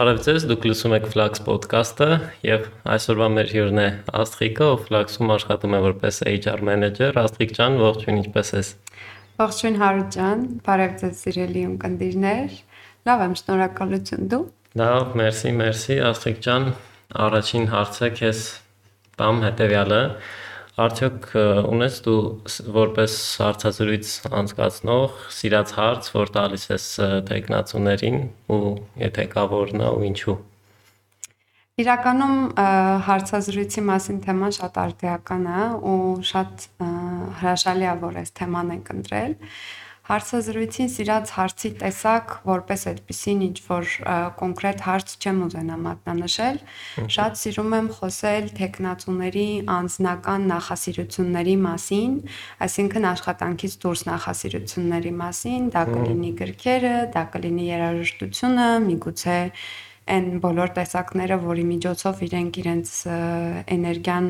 Բարև ձեզ, դուք լսում եք Flux podcast-ը եւ այսօրվա մեր հյուրն է Աստղիկը, ով Flux-ում աշխատում է որպես HR manager։ Աստղիկ ջան, ողջույն, ինչպե՞ս ես։ Ողջույն Հարութ ջան, բարև ձեզ սիրելի ունկնդիրներ։ Լավ եմ, շնորհակալություն դու։ Լավ, մերսի, մերսի, Աստղիկ ջան։ Առաջին հարցը քեզ կամ հետեւյալը Արդյոք ունես դու որպես հարցազրույց անցկացնող սիրած հարց, որ տալիս ես տեխնացուներին ու եթե կա որնա ու ինչու։ Իրականում հարցազրույցի մասին թեման շատ արդիական է ու շատ հրաշալի է որ այս թեման ենք ընտրել հարցազրույցին սիրած հարցի տեսակ որպես այդպեսին ինչ որ կոնկրետ հարց չեմ ուզենա մատնանշել շատ սիրում եմ խոսել տեխնացուների անձնական նախասիրությունների մասին այսինքն աշխատանքից դուրս նախասիրությունների մասին դա կլինի գրքերը դա կլինի երաժշտությունը միգուցե այն բոլոր տեսակները, որի միջոցով իրենք իրենց էներգիան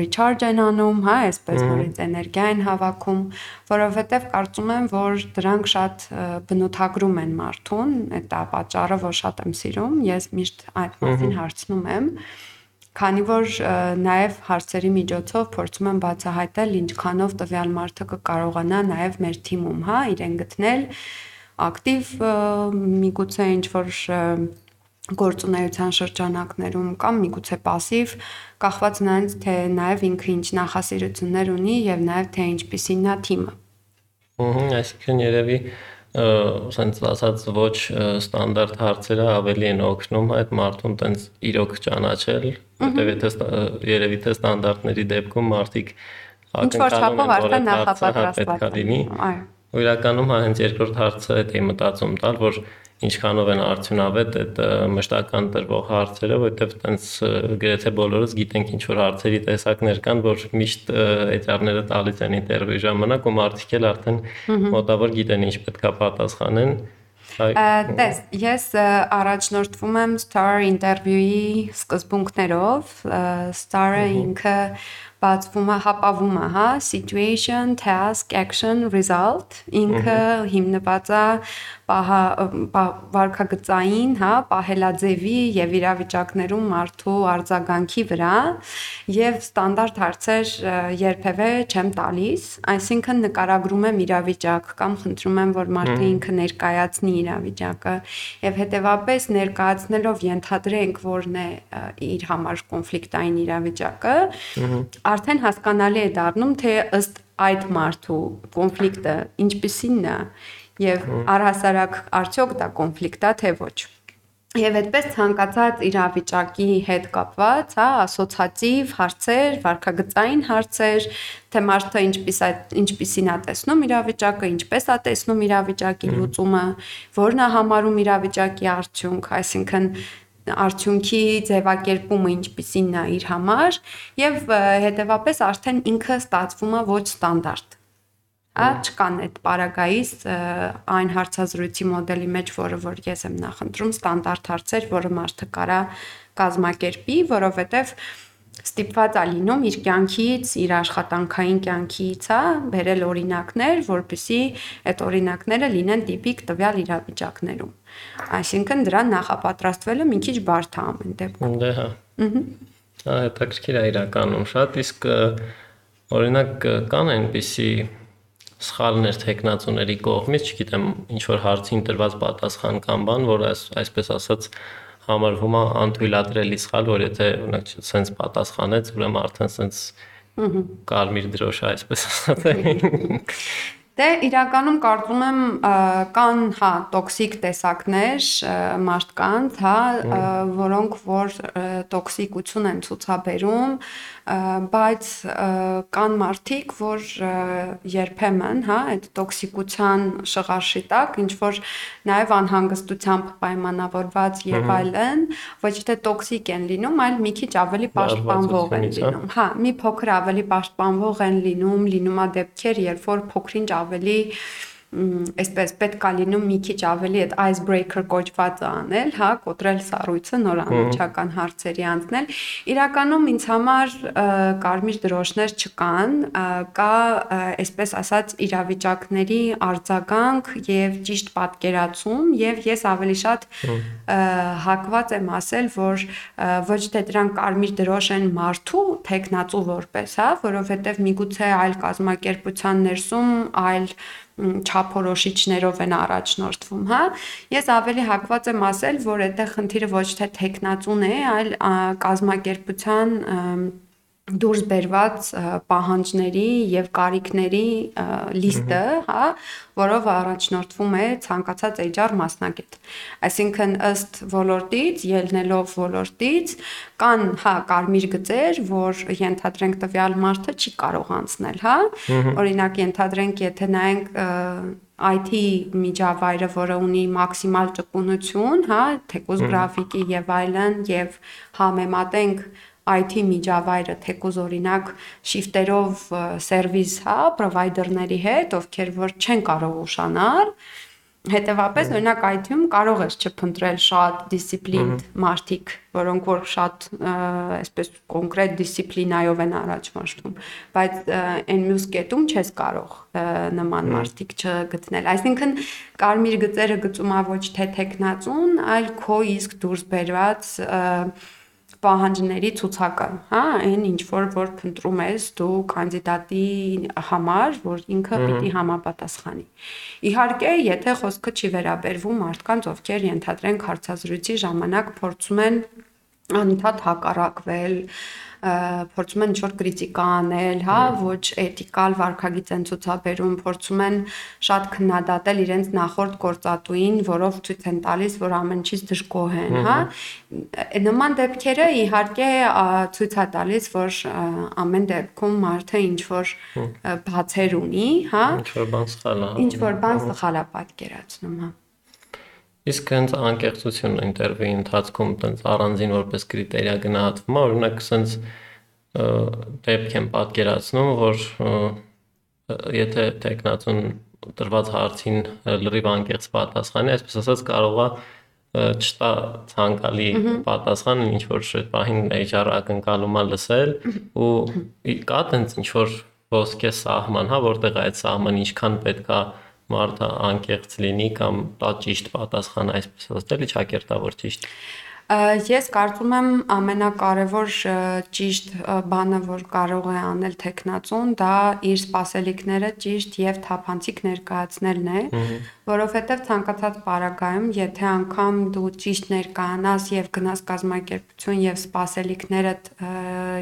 recharge են անում, հա, այսպես նորից էներգիա են հավաքում, որովհետև կարծում եմ, որ դրանք շատ բնութագրում են մարդուն, դա պատճառը, որ շատ եմ սիրում, ես միշտ այդ մասին հարցնում եմ քանի որ նաև հարցերի միջոցով փորձում եմ բացահայտել ինչքանով տվյալ մարդը կկարողանա նաև մեր թիմում, հա, իրեն գտնել ակտիվ միգուցե ինչ որ գործունեության շրջանակներում կամ միգուցե пассив կախված նրանից թե նաև ինքը ինչ նախասիրություններ ունի եւ նաև թե ինչպիսին է թիմը։ Ահա, այսինքն երևի սենց ասած ոչ ստանդարտ հարցերը ավելի են օգնում այդ մարդուն տենց իրոք ճանաչել, որտեղ եթե երևի թե ստանդարտների դեպքում մարդիկ ակնկալում են որ այդ հարցը պետք է լինի։ Այո։ Ու իրականում հա հենց երկրորդ հարցը այդ է մտածում տալ, որ ինչքանով են արդյունավետ այդ մշտական տրվող հարցերը, որովհետև տենց գրեթե բոլորս գիտենք ինչ որ հարցերի տեսակներ կան, որ միշտ HR-ները տալիս են ինտերվյու ժամանակ ու մարդիկ էլ արդեն մոտավոր գիտեն ինչ պետքա պատասխանեն։ Տես, ես առաջնորդվում եմ Star interview-ի սկզբունքներով։ Star-ը ինքը բացվում է, հապավում է, հա, situation, task, action, result, ինքը հիմնված է վարքագծային, հա, պահելաձևի եւ իրավիճակներում մարդու արձագանքի վրա եւ ստանդարտ հարցեր երբևէ չեմ տալիս, այսինքն նկարագրում եմ իրավիճակ կամ խնդրում եմ, որ մարդը ինքը ներկայացնի իրավիճակը եւ հետեւաբար ներկայացնելով ենթադրենք, որն է իր համար կոնֆլիկտային իրավիճակը, արդեն հասկանալի է դառնում, թե ըստ այդ մարդու կոնֆլիկտը ինչպիսին է եւ առհասարակ արդյոք դա կոնֆլիկտ է թե ոչ։ Եվ այդպես ցանկացած իրավիճակի հետ կապված, հա, ասոցիատիվ հարցեր, վարքագծային հարցեր, թե մարդը ինչպես ինչպեսին է տեսնում իրավիճակը, ինչպես է տեսնում իրավիճակի լուծումը, որն է համարում իրավիճակի արդյունք, այսինքն արդյունքի ձևակերպումը ինչպեսին է իր համար եւ հետեւապես արդեն ինքը ստացվում է ոչ ստանդարտ Ա չկան այդ պարագայից այն հարցազրույցի մոդելի մեջ, որը որ ես եմ նախընտրում, ստանդարտ հարցեր, որը մարդը կարա կազմակերպի, որովհետև ստիպված է լինում իր կյանքից, իր աշխատանքային կյանքից, հա, բերել օրինակներ, որպեսզի այդ օրինակները լինեն տիպիկ տվյալ իրավիճակներում։ Այսինքն դրան նախապատրաստվելը մի քիչ բարդ է ամեն դեպքում։ Դե հա։ Ահա։ Ահա, հետաքրքիր է իրականում շատ, իսկ օրինակ կան այնպիսի սխալներ տեխնացուների կողմից, չգիտեմ, ինչ որ հարցին տրված պատասխան կամ բան, որ այս այսպես ասած համարվում է անթույլատրելի սխալ, որ եթե օրինակ սենց պատասխանեց, ուրեմն արդեն սենց կարմիր դրոշ այսպես ասած Դե իրականում կարծում եմ կան հա տոքսիկ տեսակներ մարդկանց, հա, որոնք որ տոքսիկություն են ցուցաբերում, բայց կան մարդիկ, որ երբեմն, հա, այդ տոքսիկության շղարշի տակ ինչ որ նաև անհանգստությամբ պայմանավորված եւ այլն, ոչ թե տոքսիկ են լինում, այլ մի քիչ ավելի պաշտպանվող են լինում։ Հա, մի փոքր ավելի պաշտպանվող են լինում, լինում է դեպքեր, երբ որ փոքրինչ ավելի այսպես պետք է լինում մի քիչ ավելի այդ icebreaker կոչվածը անել, հա, կոտրել սառույցը նոր անմիջական հարցերի անցնել։ Իրականում ինձ համար կարմիր դրոշներ չկան, կա այսպես ասած իրավիճակների արձագանք եւ ճիշտ պատկերացում եւ ես ավելի շատ հակված եմ ասել, որ ոչ թե դրանք կարմիր դրոշ են մարդու տեխնացու որպես, հա, որովհետեւ միգուցե այլ կազմակերպության ներսում այլ չափորոշիչներով են առաջնորդվում, հա։ Ես ավելի հակված եմ ասել, որ այդտեղ խնդիրը ոչ թե տեխնացուն է, այլ կազմակերպության դուրս բերված պահանջների եւ կարիքների լիստը, հա, որով առաջնորդվում է ցանկացած HR մասնագետ։ Այսինքն ըստ ոլորտից, ելնելով ոլորտից, կան, հա, կարմիր գծեր, որ ենթադրենք տվյալ մարդը չի կարող անցնել, հա։ Օրինակ ենթադրենք, եթե նայենք IT միջավայրը, որը ունի մաքսիմալ ճկունություն, հա, թեկուզ գրաֆիկի եւ այլն եւ համեմատենք IT միջավայրը թեկուզ օրինակ շիֆտերով սերվիս, հա, պրովայդերների հետ, ովքեր որ չեն կարող ուշանալ, Հետևաբար, օրինակ IT-ում կարող ես չփնտրել շատ դիսցիպլին մարդիկ, որոնք որ շատ այսպես կոնկրետ դիսցիպլինայով են առաջ մաշտում, բայց այն մյուս կետում չես կարող նման մարդիկ չգտնել։ Այսինքն կարմիր գծերը գծումա ոչ թե տեխնացուն, այլ քո իսկ դուրս բերված պահանջների ցուցակը, հա, այն ինչ որ որ փնտրում ես դու կանդիդատի համար, որ ինքը պիտի համապատասխանի։ Իհարկե, եթե խոսքը չի վերաբերվում մարդկանց, ովքեր ենթադրենք հարցազրույցի ժամանակ փորձում են անընդհատ հակառակվել, փորձում են ինչ-որ քրիտիկա անել, հա, ոչ էթիկալ վարքագիծ են ցուցաբերում, փորձում են շատ քննադատել իրենց նախորդ գործատուին, որով ցույց են տալիս, որ ամեն ինչից դժգոհ են, հա։ Նման դեպքերը իհարկե ցույց է տալիս, որ ամեն դեպքում մարդը ինչ որ բացեր ունի, հա։ Ինչ որ բան սխալ է։ Ինչ որ բան սխալ է պատկերացնում, հա։ Իսկ հենց անկեղծությունը ինտերվյուի ընթացքում տենց առանձին որպես կրիտերիա գնահատվում է, օրինակ սենց դեպք եմ պատկերացնում, որ եթե տեխնացուն տրված հարցին լրիվ անկեղծ պատասխանի, այսպես ասած կարող է չտա ցանկալի պատասխան, ինչ որ այդ պահին HR ակնկալում է լսել ու կա տենց ինչ որ ոսկե սահման, հա, որտեղ այդ սահմանը ինչքան պետքա մարդը անկեղծ լինի կամ տա ճիշտ պատասխան, այսպես ասել, ճակերտավոր ճիշտ։ Ես կարծում եմ ամենակարևոր ճիշտ բանը, որ կարող է անել տեխնացուն, դա իր սպասելիքները ճիշտ եւ թափանցիկ ներկայացնելն է, որովհետեւ ցանկացած պարագայում, եթե անգամ դու ճիշտ ներկայանաս եւ գնաս կազմակերպություն եւ սպասելիքներդ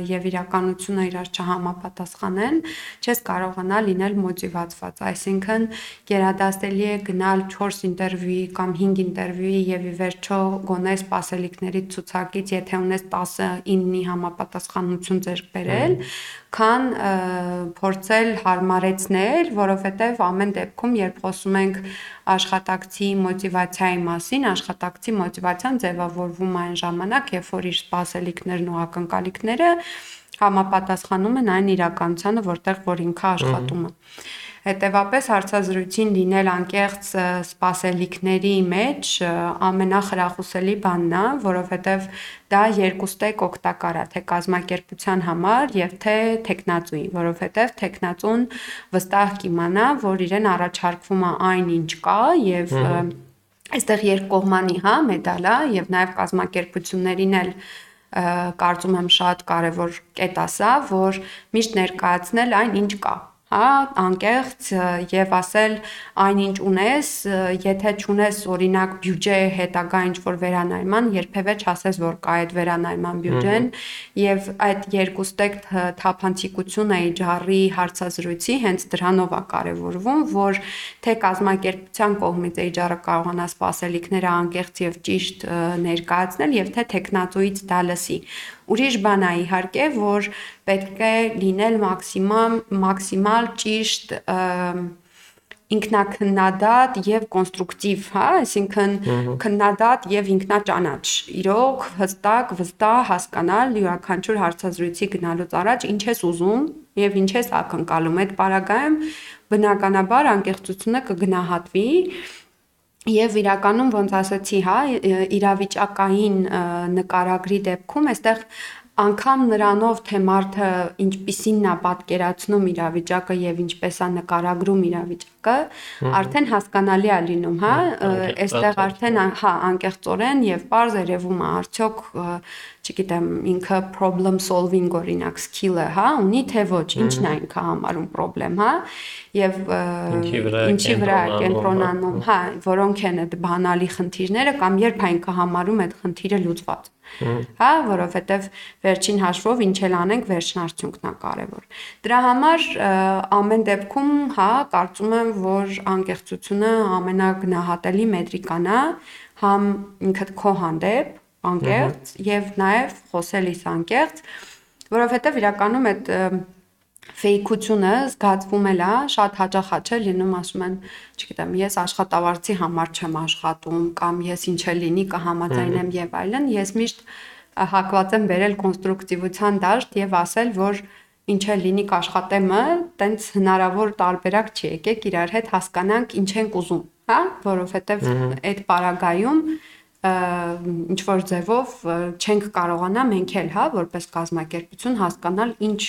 եւ իրականությունը իրար չհամապատասխանեն, չես կարողանա լինել մոտիվացված։ Այսինքն գերադասելի է գնալ 4 ինտերվյուի կամ 5 ինտերվյուի եւ ի վերջո գոնե սպասելիքների ցուցակից, եթե ունես 10-9-ի համապատասխանություն ձեռք բերել, քան փորձել հարմարեցնել, որովհետև ամեն դեպքում, երբ խոսում ենք աշխատակցի մոտիվացիայի մասին, աշխատակցի մոտիվացիան ձևավորվում այն ժամանակ, երբ որ իր սպասելիքներն ու ակնկալիքները համապատասխանում են այն իրականությանը, որտեղ որ ինքը աշխատում է։ Հետևաբար հարցազրույցին լինել անկեղծ սպասելիքների մեջ ամենախրախուսելի բանն է, որովհետև դա երկուստեք օգտակար է թե կազմակերպության համար եւ թե տեխնացուի, որովհետեւ տեխնացուն վստահ կիմանա, որ իրեն առաջարկվում է այն ինչ կա եւ այստեղ երկկողմանի, հա, մեդալ է եւ նաեւ կազմակերպություններին էլ կարծում եմ շատ կարևոր կետ ասա, որ միշտ ներկայացնել այն ինչ կա հա, անկեղծ եւ ասել այնինչ ունես, եթե չունես օրինակ բյուջե հետագա ինչ որ վերանայման, երբևէ չասես որ կա այդ վերանայման բյուջեն եւ այդ երկուստեք թափանցիկությունը HR-ի հարցազրույցի հենց դրանով է կարեւորվում, որ թե կազմակերպության կողմից HR-ը կարողանա սպասելիքները անկեղծ եւ ճիշտ ներկայացնել եւ թե տեխնատոից դա լսի Ուրիշ բան է իհարկե, որ պետք է լինել մաքսիմալ մաքսիմալ ճիշտ ինքնակնդադատ եւ կոնստրուկտիվ, հա, այսինքն քննադատ եւ ինքնաճանաչ։ Իրոք հստակ, վստահ հասկանալ յուրաքանչյուր հարցազրույցի գնալուց առաջ ինչ ես ուզում, եւ ինչ ես ակնկալում այդ պարագայում բնականաբար անկեղծությունը կգնահատվի Եվ իրականում ոնց ասացի, հա, իրավիճակային նկարագրի դեպքում այստեղ անգամ նրանով թե մարդը ինչպիսին նա պատկերացնում իրավիճակը եւ ինչպես է նկարագրում իրավիճակը, արդեն հասկանալի է լինում, հա, այստեղ արդեն հա անկեղծորեն եւ པարզ երևում է արդյոք չգիտեմ, ինքը problem solving օրինակ skill-ը, հա, ունի թե ոչ, ինչն է ինքը համարում problem, հա, եւ ինչի վրա կենտրոնանում, հա, որոնք են այդ բանալի խնդիրները կամ երբ է ինքը համարում այդ խնդիրը լուծված հա, որովհետև վերջին հաշվով ինչ էլ անենք, վերջնարդյունքն է կարևոր։ Դրա համար ամեն դեպքում, հա, կարծում եմ, որ անկեղծությունը ամենագնահատելի մետրիկան է, համ ինքդ քո հանդեպ, անկեղծ եւ նաեւ խոսելիս անկեղծ, որովհետեւ իրականում այդ ֆեյքությունը զգացվում է, շատ հաճախ է չէ լինում, ասում են, չգիտեմ, ես աշխատավարձի համար չեմ աշխատում կամ ես ինչ է լինի կհամաձայնեմ եւ այլն, ես միշտ հակված եմ վերել կոնստրուկտիվության դաշտ եւ ասել, որ ինչ է լինի կաշխատեմը, տենց հնարավոր տարբերակ չի, եկեք իրար հետ հասկանանք ինչ ենք ուզում, հա, որովհետեւ այդ պարագայում ինչ որ ձևով չենք կարողանա մենք էլ, հա, որպես կազմակերպություն հասկանալ ինչ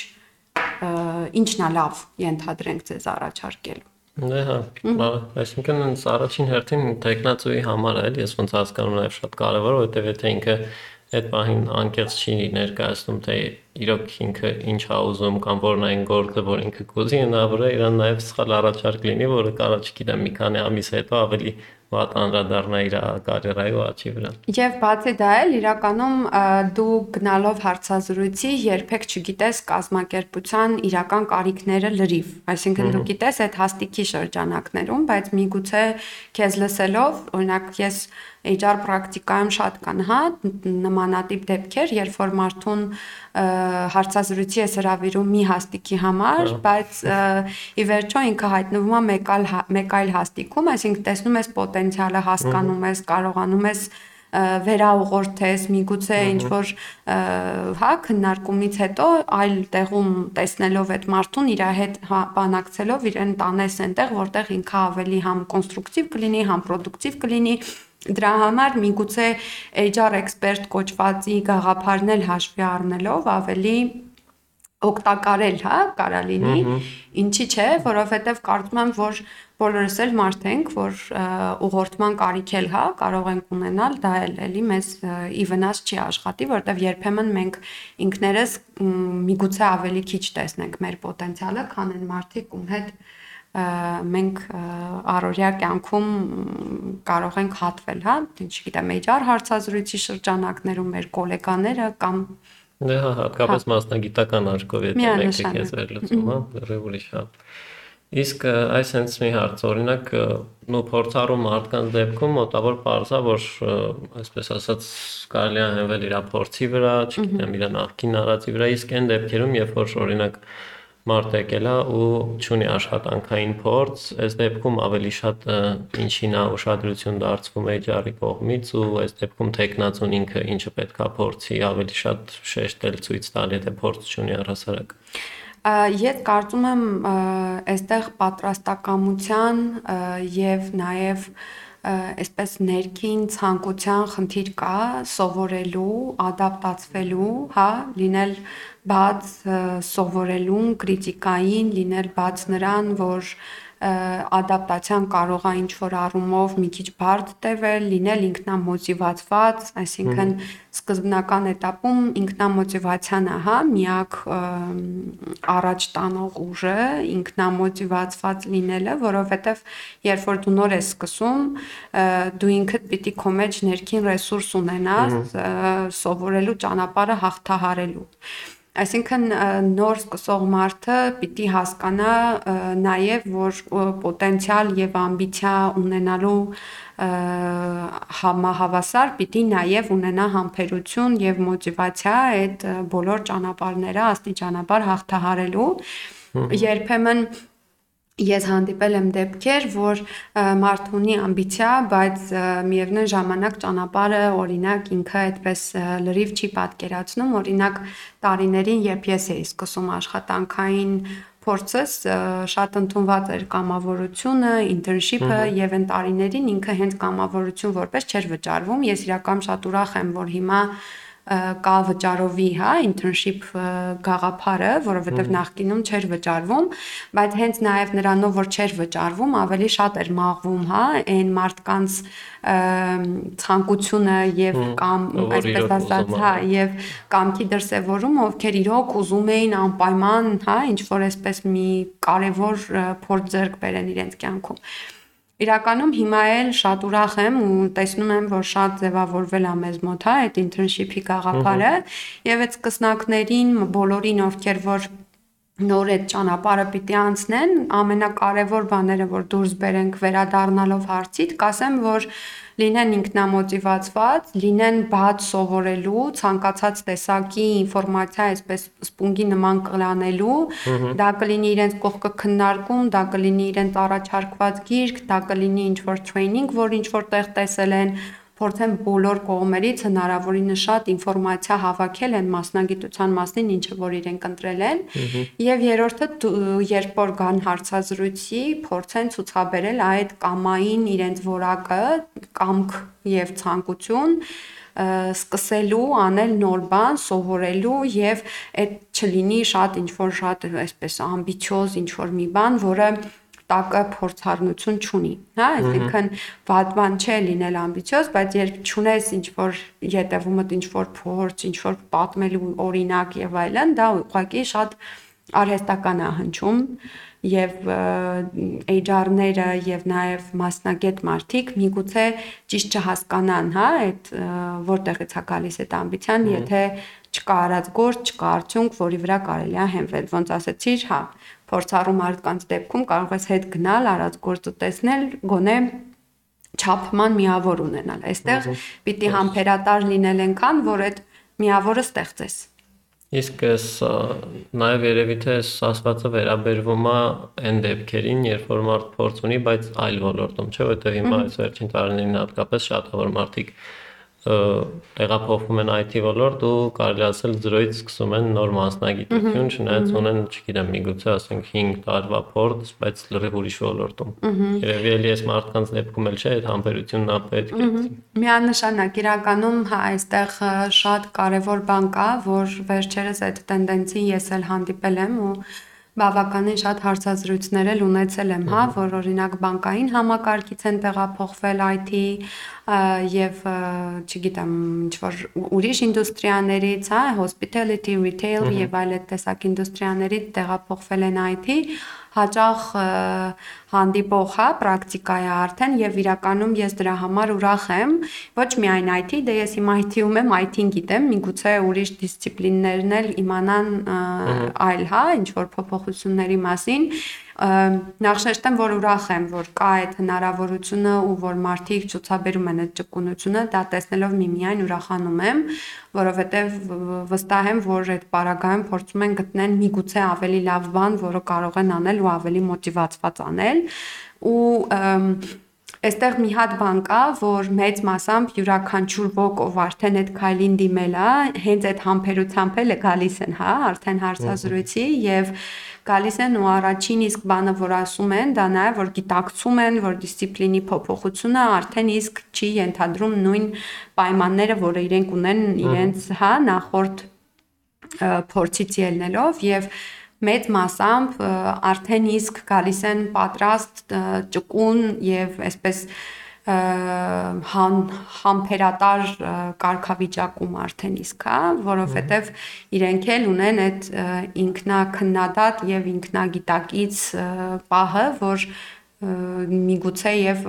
ինչն է լավ ենթադրենք ձեզ առաջարկելու։ Դե հա, այսինքն ինձ առաջին հերթին տեխնացուի համար էլ ես ոնց հասկանում եմ շատ կարևոր, որովհետև եթե ինքը այդ պահին անկեղծ չի ներկայացնում թե իրոք ինքը ինչ ա ուզում կամ որն այն գործը, որ ինքը կուզի, հնարավոր է իրան նաև սխալ առաջարկ լինի, որը կարա չգիտեմ մի քանի ամիս հետո ավելի վատ անդրադառնա իր կարիերայի ու աճի վրա։ Եվ բացի դա էլ իրականում դու գնալով հարցազրույցի երբեք չգիտես կազմակերպության իրական կարիքները լրիվ։ Այսինքն դու գիտես այդ հաստիքի շրջանակներում, բայց միգուցե քեզ լսելով, օրինակ ես HR պրակտիկայում շատ կան, հա, նմանատիպ դեպքեր, երբ որ մարդուն հարցազրույցի է հravirում մի հաստիկի համար, բայց ի վերջո ինքը հայտնվում է մեկ այլ հա, մեկ այլ հաստիքում, այսինքն տեսնում ես պոտենցիալը, հասկանում ես, կարողանում ես վերաուղորթես, միգուցե ինչ որ հա քննարկումից հետո այլ տեղում տեսնելով այդ մարդուն իր հետ հա, բանակցելով իրեն տանես այնտեղ, որտեղ ինքը ավելի համ կոնստրուկտիվ կլինի, համ պրոդուկտիվ կլինի, Դրա համար միգուցե HR էքսպերտ կոչվածի գաղափարն էլ հաշվի առնելով ավելի օգտակարել, հա, կարա լինի։ Ինչի՞ չէ, որովհետև կարծում եմ, որ բոլորս էլ մարդ ենք, որ ուղղորդման կարիք էլ հա կարող ենք ունենալ, դա էլ էլի մեզ ի վնաս չի աշխատի, որովհետև երբեմն մենք ինքներս միգուցե ավելի քիչ տեսնենք մեր պոտենցիալը, քան այն մարդիկ, ում հետ մենք առօրյա կյանքում կարող ենք հատվել, հա, չգիտեմ, HR հարցազրույցի շրջանակներում մեր գոլեգաները կամ Դե հա, հատկապես հա։ մասնագիտական աչքով եթե մեկը քեզ վերլուծում, հա, լրիվ ուրիշ հա։ Իսկ այս հենց մի հարց, օրինակ, նո փորձառու մարդկանց դեպքում մոտավոր parza, որ այսպես ասած կարելի է հենվել իր փորձի վրա, չգիտեմ, իր նախկին արածի վրա, իսկ այն դեպքերում, երբ որ օրինակ մարդ եկել է ու ունի աշխատանքային փորձ, այս դեպքում ավելի շատ ինչին է ուշադրություն դարձվում HR-ի կողմից ու այս դեպքում տեխնացուն ինքը ինչը պետքա փորձի ավելի շատ շեշտել ցույց տալ, եթե փորձ ունի առհասարակ։ Ես կարծում եմ այստեղ պատրաստակամության եւ նաեւ այսպես ներքին ցանկության խնդիր կա սովորելու, ադապտացվելու, հա, լինել բաց սովորելուն, քրիտիկային, լինել բաց նրան, որ ադապտացիան կարող է ինչ որ առումով մի քիչ բարդ տևել, լինել ինքնամոտիվացված, այսինքն սկզբնական этаպում ինքնամոտիվացիան է, հա, միակ առաջ տանող ուժը, ինքնամոտիվացված լինելը, որովհետև երբ որ դու նոր ես սկսում, դու ինքդ պիտի քո մեջ ներքին ռեսուրս ունենաս սովորելու ճանապարհը հաղթահարելու։ Այսինքն նոր սկսող մարդը պիտի հասկանա նաև, որ պոտենցիալ եւ ամբիցիա ունենալու համահավասար պիտի նաև ունենա համբերություն եւ մոտիվացիա այդ բոլոր ճանապարհները աստիճանաբար հաղթահարելու։ Երբեմն ես հանդիպել եմ դեպքեր, որ մարդ ունի ամբիցիա, բայց միևնույն ժամանակ ճանապարհը օրինակ ինքը այդպես լրիվ չի պատկերացնում, օրինակ տարիներին, երբ ես էի սկսում աշխատանքային փորձս շատ ընդունված էր կամավորությունը, internship-ը եւ այն տարիներին ինքը հենց կամավորություն որպես չէր վճարվում։ Ես իրական շատ ուրախ եմ, որ հիմա կա վճարովի, հա, internship գաղափարը, որովհետև նախկինում չէր վճարվում, բայց հենց նաև նրանով, որ չէր վճարվում, ավելի շատ էր մաղվում, հա, այն մարդկանց ցանկությունը եւ կամ այսպես ասած, հա, եւ կամքի դրսեւորում, ովքեր իրոք ուզում էին անպայման, հա, ինչ որ այսպես մի կարևոր փորձ ձեռք բերեն իրենց կյանքում։ Իրականում հիմա էլ շատ ուրախ եմ ու տեսնում եմ, որ շատ ձևավորվել է մեզ մոտ, հա, այդ internship-ի գաղափարը եւ այդ սկսնակներին, բոլորին, ովքեր որ նոր այդ ճանապարհը պիտի անցնեն, ամենակարևոր բաները, որ դուրս բերենք վերադառնալով հարցիդ, կասեմ, որ լինեն ինքնամոտիվացված, լինեն բաց սովորելու, ցանկացած տեսակի ինֆորմացիա այսպես սպունգի նման կլանելու, դա կլինի իրենց կողքը քննարկում, դա կլինի իրենց առաջարկված գիրք, դա կլինի ինչ-որ տրեյնինգ, որ ինչ-որ տեղ տեսել են, փորձեն բոլոր կողմերից հնարավորինս շատ ինֆորմացիա հավաքել են մասնագիտության մասին, ինչը որ իրենք ընտրել են։ Եվ երրորդը, երբ որ գան հարցազրույցի, փորձեն ցուցաբերել այդ կամային իրենց որակը, կամք եւ ցանկություն սկսելու անել նոր բան, սովորելու եւ այդ չլինի շատ ինչ որ շատ այսպես ամբիցիոզ ինչ որ մի բան, որը տակը փորձառնություն չունի, հա, այսինքն վատ բան չէ լինել ամբիցիոզ, բայց երբ ճունես ինչ որ յետևումդ ինչ որ փորձ, ինչ որ պատմելու օրինակ եւ այլն, դա ուղղակի շատ արհեստական է հնչում եւ HR-ները եւ նաեւ մասնագետ մարդիկ միգուցե ճիշտ չհասկանան, հա, այդ որտեղից է գալիս այդ ամբիցիան, եթե չկա արած գործ, չկա արդյունք, որի վրա կարելի է հենվել։ Ոնց ասացիր, հա, փորձառու մարդկանց դեպքում կարող ես հետ գնալ, արած գործը տեսնել, գոնե չափման միավոր ունենալ։ Այստեղ պիտի համբերատար լինել այնքան, որ այդ միավորը ստեղծես։ Իսկ ես նաև երևի թե ասվածը վերաբերվում է այն դեպքերին, երբ որ մարդ փորձ ունի, բայց այլ ոլորտում, չէ՞, որտեղ հիմա այս վերջին տարիներին հատկապես շատ որ մարդիկ տեղափոխվում են IT ոլորտ ու կարելի ասել 0-ից սկսում են նոր մասնագիտություն, չնայած ունեն, չգիտեմ, միգուցե ասենք 5 տարվա փորձ, բայց լրիվ ուրիշ ոլորտում։ Երևի էլի այս մարդկանց դեպքում էլ չէ, այդ համբերությունն է պետք է։ Միանշանակ իրականում հա այստեղ շատ կարևոր բան կա, որ վերջերս այդ տենդենսին ես էլ հանդիպել եմ ու բավականին շատ հարցազրույցներ էլ ունեցել եմ, հա, որ օրինակ բանկային համակարգից են տեղափոխվել IT եւ չգիտեմ, ինչ որ ուրիշ ինդուստրիաներից, հա, hospitality, retail եւ այլ այդ տեսակ ինդուստրիաներից տեղափոխվել են IT, հաճախ հանդիպող հա պրակտիկա է արդեն եւ իրականում ես դրա համար ուրախ եմ ոչ միայն IT դե ես հիմա IT-ում եմ IT-ին գիտեմ միգուցե ուրիշ դիսցիպլիններն էլ իմանան այլ հա ինչ որ փոփոխությունների մասին նախշեշտեմ, որ ուրախ եմ, որ կա այդ հնարավորությունը ու որ մարդիկ ցուցաբերում են այդ ճկունությունը, դա տեսնելով միմիայն ուրախանում եմ, որովհետև վստահ եմ, որ այդ պարագայում փորձում են գտնել միգուցե ավելի լավ բան, որը կարող են անել ու ավելի մոտիվացված անել ու Այստեղ մի հատ բան կա, որ մեծ մասամբ յուրաքանչյուր ոք ով արդեն այդ քայլին դիմել է, հենց այդ համբերությամբ էլ է գալիս են, հա, արդեն հարցազրույցի եւ գալիս են ու առաջին իսկ բանը, որ ասում են, դա նաև որ գիտակցում են, որ դիսցիպլինի փոփոխությունը արդեն իսկ չի ենթադրում նույն պայմանները, որը իրենք ունեն իրենց, հա, նախորդ փորձից ելնելով եւ մեծ մասամբ արդեն իսկ գալիս են պատրաստ ճկուն եւ այսպես հան համբերատար կարգավիճակում արդեն իսկ, հա, որովհետև իրենք էլ ունեն այդ ինքնակնդատ եւ ինքնագիտակից պահը, որ միգուցե եւ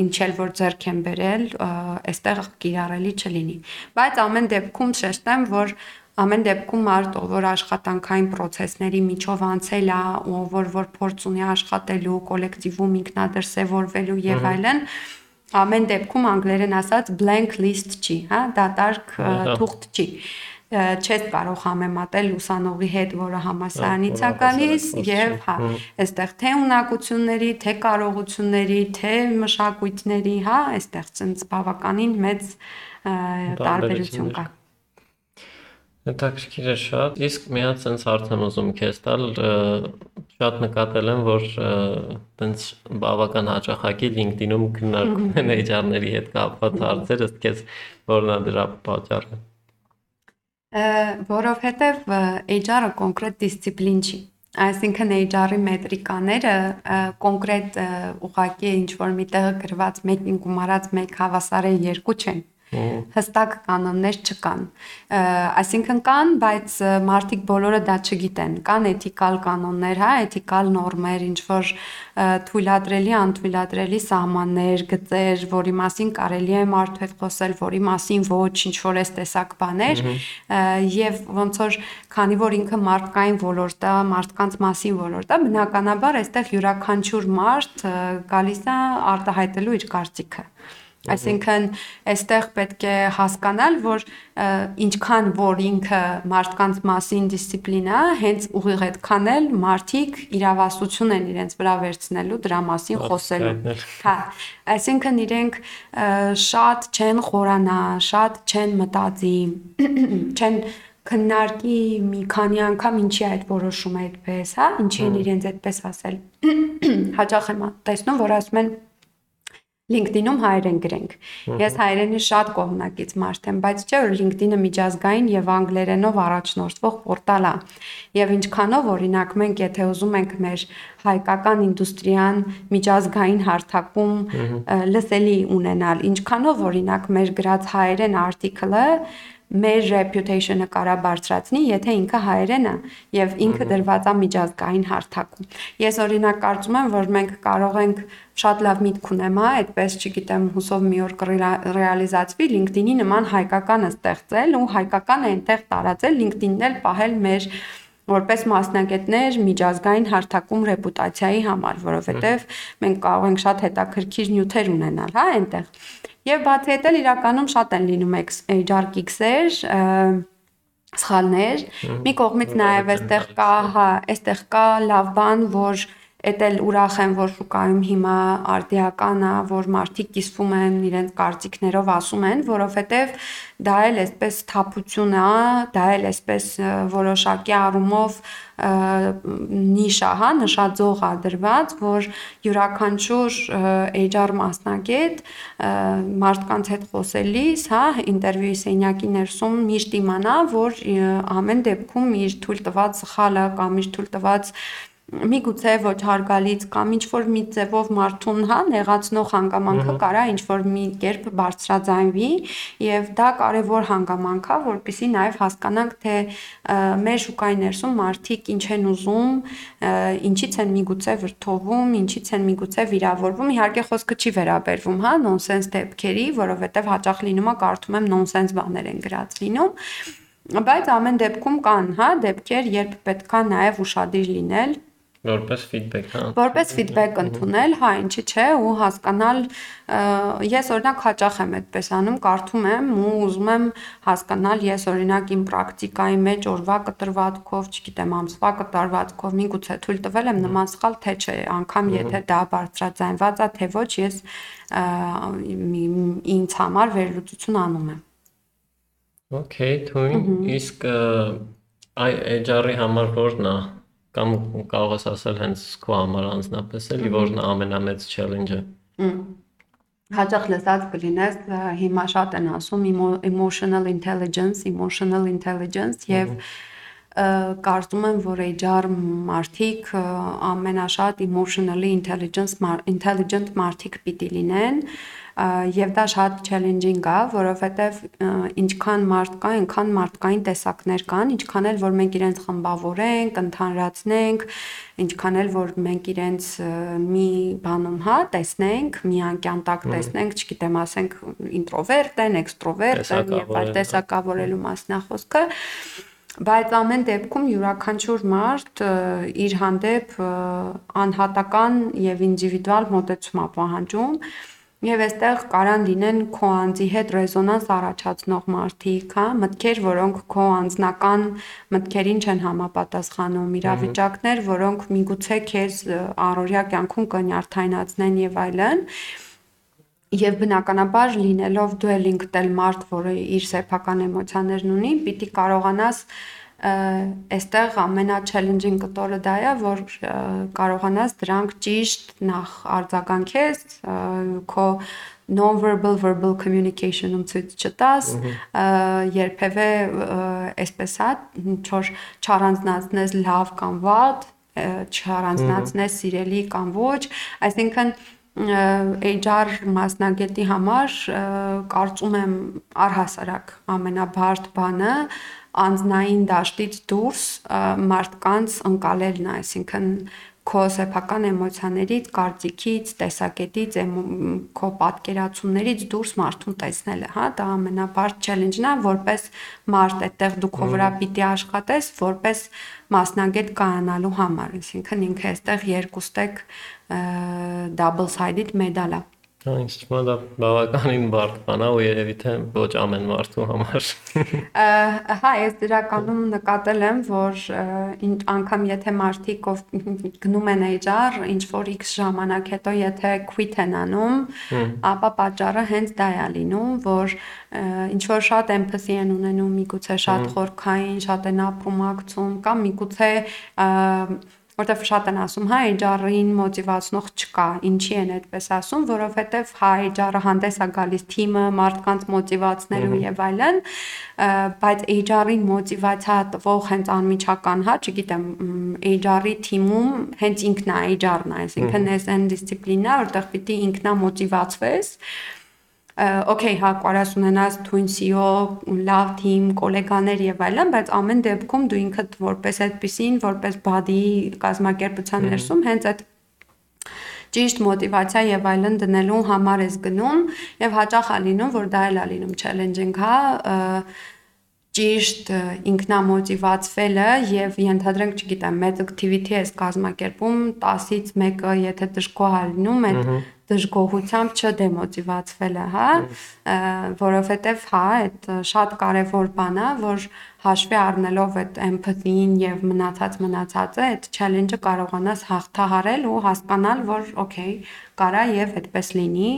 ինչ էլ որ ձեռք են բերել, այստեղ կիրառելի չլինի։ Բայց ամեն դեպքում շեշտեմ, որ ամեն դեպքում մարդ, ով որ աշխատանքային process-ների միջով անցել է, ով որ որ փորձ ունի աշխատելու, կոլեկտիվում ինքնադրսևորվելու եւ այլն, ամեն դեպքում անգլերեն ասած blank list չի, հա, դատարկ թուղթ չի։ չես կարող համեմատել ուսանողի հետ, որը համասարանից է գալիս եւ հա, այստեղ թե ունակությունների, թե կարողությունների, թե մշակույթների, հա, այստեղ ցենց բավականին մեծ տարբերություն կա։ Հետաքրքիր է շատ։ Իսկ մի հատ sense հարց եմ ուզում քեզ տալ, շատ նկատել եմ, որ տենց բավական հաճախակի LinkedIn-ում քննարկում են HR-ների հետ կապված հարցեր, ըստ քեզ որն է դրա պատճառը։ Որովհետև HR-ը կոնկրետ դիսցիպլին չի։ Այսինքն HR-ի մետրիկաները կոնկրետ ուղղակի ինչ որ միտեղ գրված մեկին գումարած մեկ հավասար է երկու չեն։ հստակ կանոններ չկան։ Ա, Այսինքն կան, բայց ա, մարդիկ բոլորը դա չգիտեն։ Կան էթիկալ կանոններ, հա, էթիկալ նորմեր, ինչ որ ա, թույլատրելի, անթույլատրելի սահմաններ, գծեր, որի մասին կարելի է մարդու հետ խոսել, որի մասին ոչ, ինչ որ էս տեսակ բաներ, ա, եւ ոնց որ քանի որ ինքը մարդկային ոլորտ է, մարդկանց մասին ոլորտ է, բնականաբար այստեղ յուրաքանչյուր մարդ ա, գալիս է արտահայտելու իր կարծիքը։ Այսինքն, այստեղ պետք է հասկանալ, որ ինչքան որ ինքը մարդկանց մասին դիսցիպլին է, հենց ուղիղ այդքան էլ մարդիկ իրավասություն են իրենց վրա վերցնելու դրա մասին խոսելու։ Հա, այսինքն իրենք շատ չեն խորանա, շատ չեն մտածի, չեն քննարկի մի քանի անգամ ինչի այդ որոշումը այդպես, հա, ինչի են իրենց այդպես ասել։ Հաճախ եմ տեսնում, որ ասում են LinkedIn-ում հայերեն գրենք։ Ես հայերենի շատ կողմնակից մարդ եմ, բայց չէ որ LinkedIn-ը միջազգային եւ անգլերենով առաջնորդվող պորտալ է։ Եվ ինչքանով օրինակ մենք եթե ուզում ենք մեր հայկական ինդուստրիան միջազգային հարթակում լսելի ունենալ, ինչքանով օրինակ մեր գրած հայերեն արտիկլը մեր reputation-ը կարա բարձրացնի, եթե ինքը հայերեն է եւ ինքը դրված է միջազգային հարթակում։ Ես օրինակ կարծում եմ, որ մենք կարող ենք շատ լավ միտք ունեմ, հա, այդպես, չգիտեմ, հուսով մի օր կռեալիզացվի LinkedIn-ի նման հայկականը ստեղծել ու հայկականը այնտեղ տարածել, LinkedIn-ն էլ պահել մեր որպես մասնագետներ միջազգային հարթակում ռեպուտացիայի համար, որովհետև մենք կարող ենք շատ հետաքրքիր նյութեր ունենալ, հա, այնտեղ։ Եվ բացի այդ էլ իրականում շատ են լինում ex- HR geeks-եր, ը, սխալներ։ Մի կողմից նաև այստեղ կա, հա, այստեղ կա լավ բան, որ Էդ էլ ուրախ եմ, որ շուկայում հիմա արդիական է, որ մարդիկ կիսվում են իրենց կարծիքներով ասում են, որովհետև դա էլ այսպես թափություն է, դա էլ այսպես ը, որոշակի առումով ը, նիշ է, հա, նշաձող է դրված, որ յուրաքանչյուր HR մասնագետ մարդկանց հետ խոսելիս, հա, ինտերվյուի սենյակի ներսում միշտ իմանա, որ ամեն դեպքում իր թույլ տված սխալը կամ իր թույլ տված միգուցե ոչ հարգալից կամ ինչ որ մի ձևով մարդուն հա նեղացնող հանգամանքը կարա ինչ որ մի կերպ բարձրաձայնվի եւ դա կարեւոր հանգամանք է որpիսի նաեւ հասկանանք թե մեր շուկայի ներսում մարդիկ ինչ են ուզում ինչից են միգուցե վրթովում ինչից են միգուցե վիրավորվում իհարկե խոսքը չի վերաբերվում հա նոնսենս դեպքերի որովհետեւ հաճախ լինում է կարդում եմ նոնսենս բաներ են գրած լինում բայց ամեն դեպքում կան հա դեպքեր երբ պետքա նաև ուշադիր լինել Որպես feedback, հա։ որպես feedback ընդունել, հա, ինչի՞ չէ, ու հասկանալ, ես օրինակ հաճախ եմ այդպես անում, կարդում եմ ու ուզում եմ հասկանալ, ես օրինակ իմ պրակտիկայի մեջ օրվա կտրվածքով, չգիտեմ, ամսվա կտրվածքով միգուցե թույլ տվել եմ նման սխալ թե չէ, անգամ եթե դա բարձրաձայնված է, թե ոչ, ես ինձ համար վերլուծություն անում եմ։ Okay, թույն, իսկ այ HR-ի համար որն է կամ կարող ես ասել հենց քո համար անձնապես էլի որն ամենամեծ challenge-ը։ Հաճախ լսած կլինես, հիմա շատ են ասում emo- emotional intelligence, emotional intelligence եւ կարծում եմ, որ HR մարդիկ ամենաշատ emotionally intelligence մար- intelligent մարդիկ պիտի լինեն ը, եւ դա շատ challenging է, որովհետեւ ինչքան մարդ կա, այնքան մարդկային տեսակներ կան, ինչքան էլ որ մենք իրենց խմբավորենք, ընդհանրացնենք, ինչքան էլ որ մենք իրենց մի բանում, հա, տեսնենք, մի անկյան տակ տեսնենք, չգիտեմ, ասենք ինտրովերտ են, էքստրովերտ են եւ այլ հա։ տեսակավորելու մասնախոսքը բայց ամեն դեպքում յուրաքանչյուր մարդ իր հանդեպ անհատական եւ ինդիվիդուալ մոտեցում է պահանջում Եվ այստեղ կարան լինեն քո անձի հետ ռեզոնանս առաջացնող մարդիկ, հա, մտքեր, որոնք քո անձնական մտքերին չեն համապատասխանում, իրավիճակներ, որոնք միգուցե քեզ առօրյա կյանքում կնյարդայնացնեն եւ այլն։ Եվ բնականաբար լինելով դու էլ ինքդ էլ մարդ, որը իր սեփական էմոցիաներն ունի, պիտի կարողանաս այստեղ ամենա-challenging կտորը դա է, որ կարողանաս դրանք ճիշտ նախ արձագանքես, քո non-verbal verbal communication-ում ցույց չտաս, երբևէ այսպես է, չոր չառանձնացնես լավ կամ վատ, չառանձնացնես սիրելի կամ ոչ, այսինքն HR մասնագետի համար կարծում եմ առհասարակ ամենաբարդ բանը անznային դաշտից դուրս մարդկանց ընկալելն է, այսինքն քո սեփական էմոցիաներից, կարծիքից, տեսակետից, քո պատկերացումներից դուրս մարդուն տեսնելը, հա, դա ամենաբարդ challenge-ն է, որպես մարդ այդտեղ դու քո վրա պիտի աշխատես, որպես մասնագետ կայանալու համար, այսինքն ինքը այստեղ երկուստեք double sided մեդալ է։ Թվում է դա բավականին բարդ բան է ու երևի թե ոչ ամեն մարդու համար։ Հա, ես դրականում նկատել եմ, որ անգամ եթե մարդիկ ով գնում են HR, ինչ որ X ժամանակ հետո եթե quit են անում, ապա պատճառը հենց դա է լինում, որ ինչ որ շատ empathy են ունենում, միգուցե շատ խորքային, շատ են ապրում ակցում կամ միգուցե որտեվ շատ են ասում, հա, HR-ին մոտիվացնող չկա։ Ինչի են այդպես ասում, որովհետև հա HR-ը հանդես է գալիս թիմը, մարդկանց մոտիվացնելու եւ այլն, բայց HR-ին մոտիվացիա տվող հենց անմիջական, հա, չգիտեմ, HR-ի թիմում հենց ինքն է HR-ն այսինքն այս այն դիսցիպլինա, որտեղ պիտի ինքնա մոտիվացվես օքեյ, հա, կարաս ունենաս թույն CEO, լավ թիմ, գոլեգաներ եւ այլն, բայց ամեն դեպքում դու ինքդ որպես այդպեսին, որպես body կազմակերպության ներսում հենց այդ ճիշտ մոտիվացիա եւ այլն դնելու համար ես գնում եւ հաճախ է լինում, որ դա էլ է լինում challenging, հա, ճիշտ ինքնամոտիվացվելը եւ ենթադրենք, չգիտեմ, մեծ activity ես կազմակերպում 10-ից 1-ը եթե դժգոհ է լինում, այդ դժգոհությամբ չդեմոտիվացվելը, հա, որովհետև հա, այդ շատ կարևոր բան է, որ հաշվի առնելով այդ empathy-ին եւ մնացած մնացածը, այդ challenge-ը կարողանաս հաղթահարել ու հասկանալ, որ օքեյ, կարա եւ այդպես լինի,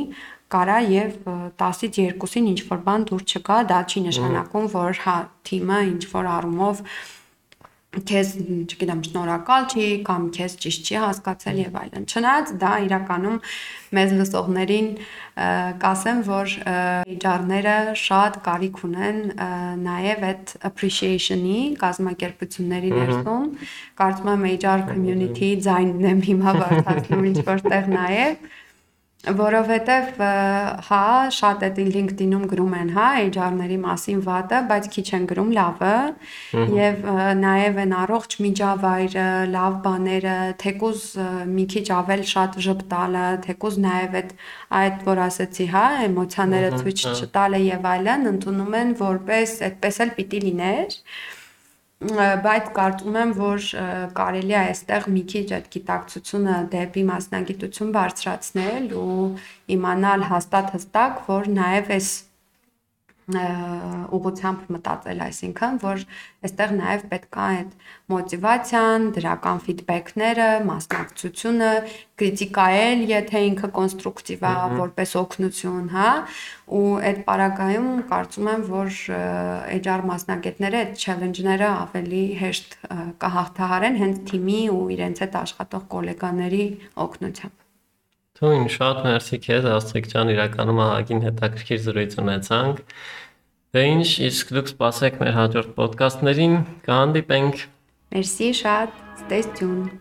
կարա եւ 10-ից 2-ին ինչ որ բան դուր չկա, դա չի նշանակում, որ հա թիմը ինչ որ առումով քեզ, չգիտեմ, շնորհակալ չի կամ քեզ ճիշտ չի հասկացել եւ այլն։ Չնայած դա իրականում մեզ լսողներին կասեմ, որ HR-ները շատ կարիք ունեն նաեւ այդ appreciation-ի կազմակերպությունների ներսում։ Կարծում եմ HR community ձայնն եմ հիմա վարդացնում ինչ որտեղ նաեւ Որովհետև հա շատ է LinkedIn-ում գրում են, հա, HR-ների մասին վատը, բայց քիչ են գրում լավը, եւ նաեւ են առողջ միջավայրը, լավ բաները, թեկուզ մի քիչ ավել շատ ժպտալը, թեկուզ նաեւ այդ այդ որ ասեցի, հա, էմոցիաները ցույց չտալը եւ այլն ընդունում են որպես այդպես էլ պիտի լիներ բայց կարծում եմ, որ կարելի է այստեղ մի քիչ այդ գիտակցությունը դեպի մասնագիտություն բարձրացնել ու իմանալ հաստատ հստակ, որ նաև այս ուղղությամբ մտածել, այսինքն, որ այստեղ նաև պետք է այդ մոտիվացիան, դրական ֆիդբեքները, մասնակցությունը, քրիտիկայել, եթե ինքը կոնստրուկտիվ է, որպես օգնություն, հա, ու այդ պարագայում կարծում եմ, որ HR մասնակիցները այդ challenge-ները ավելի հեշտ կհաղթահարեն հենց թիմի ու իրենց հետ աշխատող գոլեգաների օգնությամբ։ Թույն շատ մերսի քեզ Աստղիկ ջան, իրականում ահագին հետաքրքիր զրույց ունեցանք։ Դե ինչ, իսկ դուք սպասեք մեր հաջորդ ոդկասթներին, կհանդիպենք։ Մերսի շատ, tuned։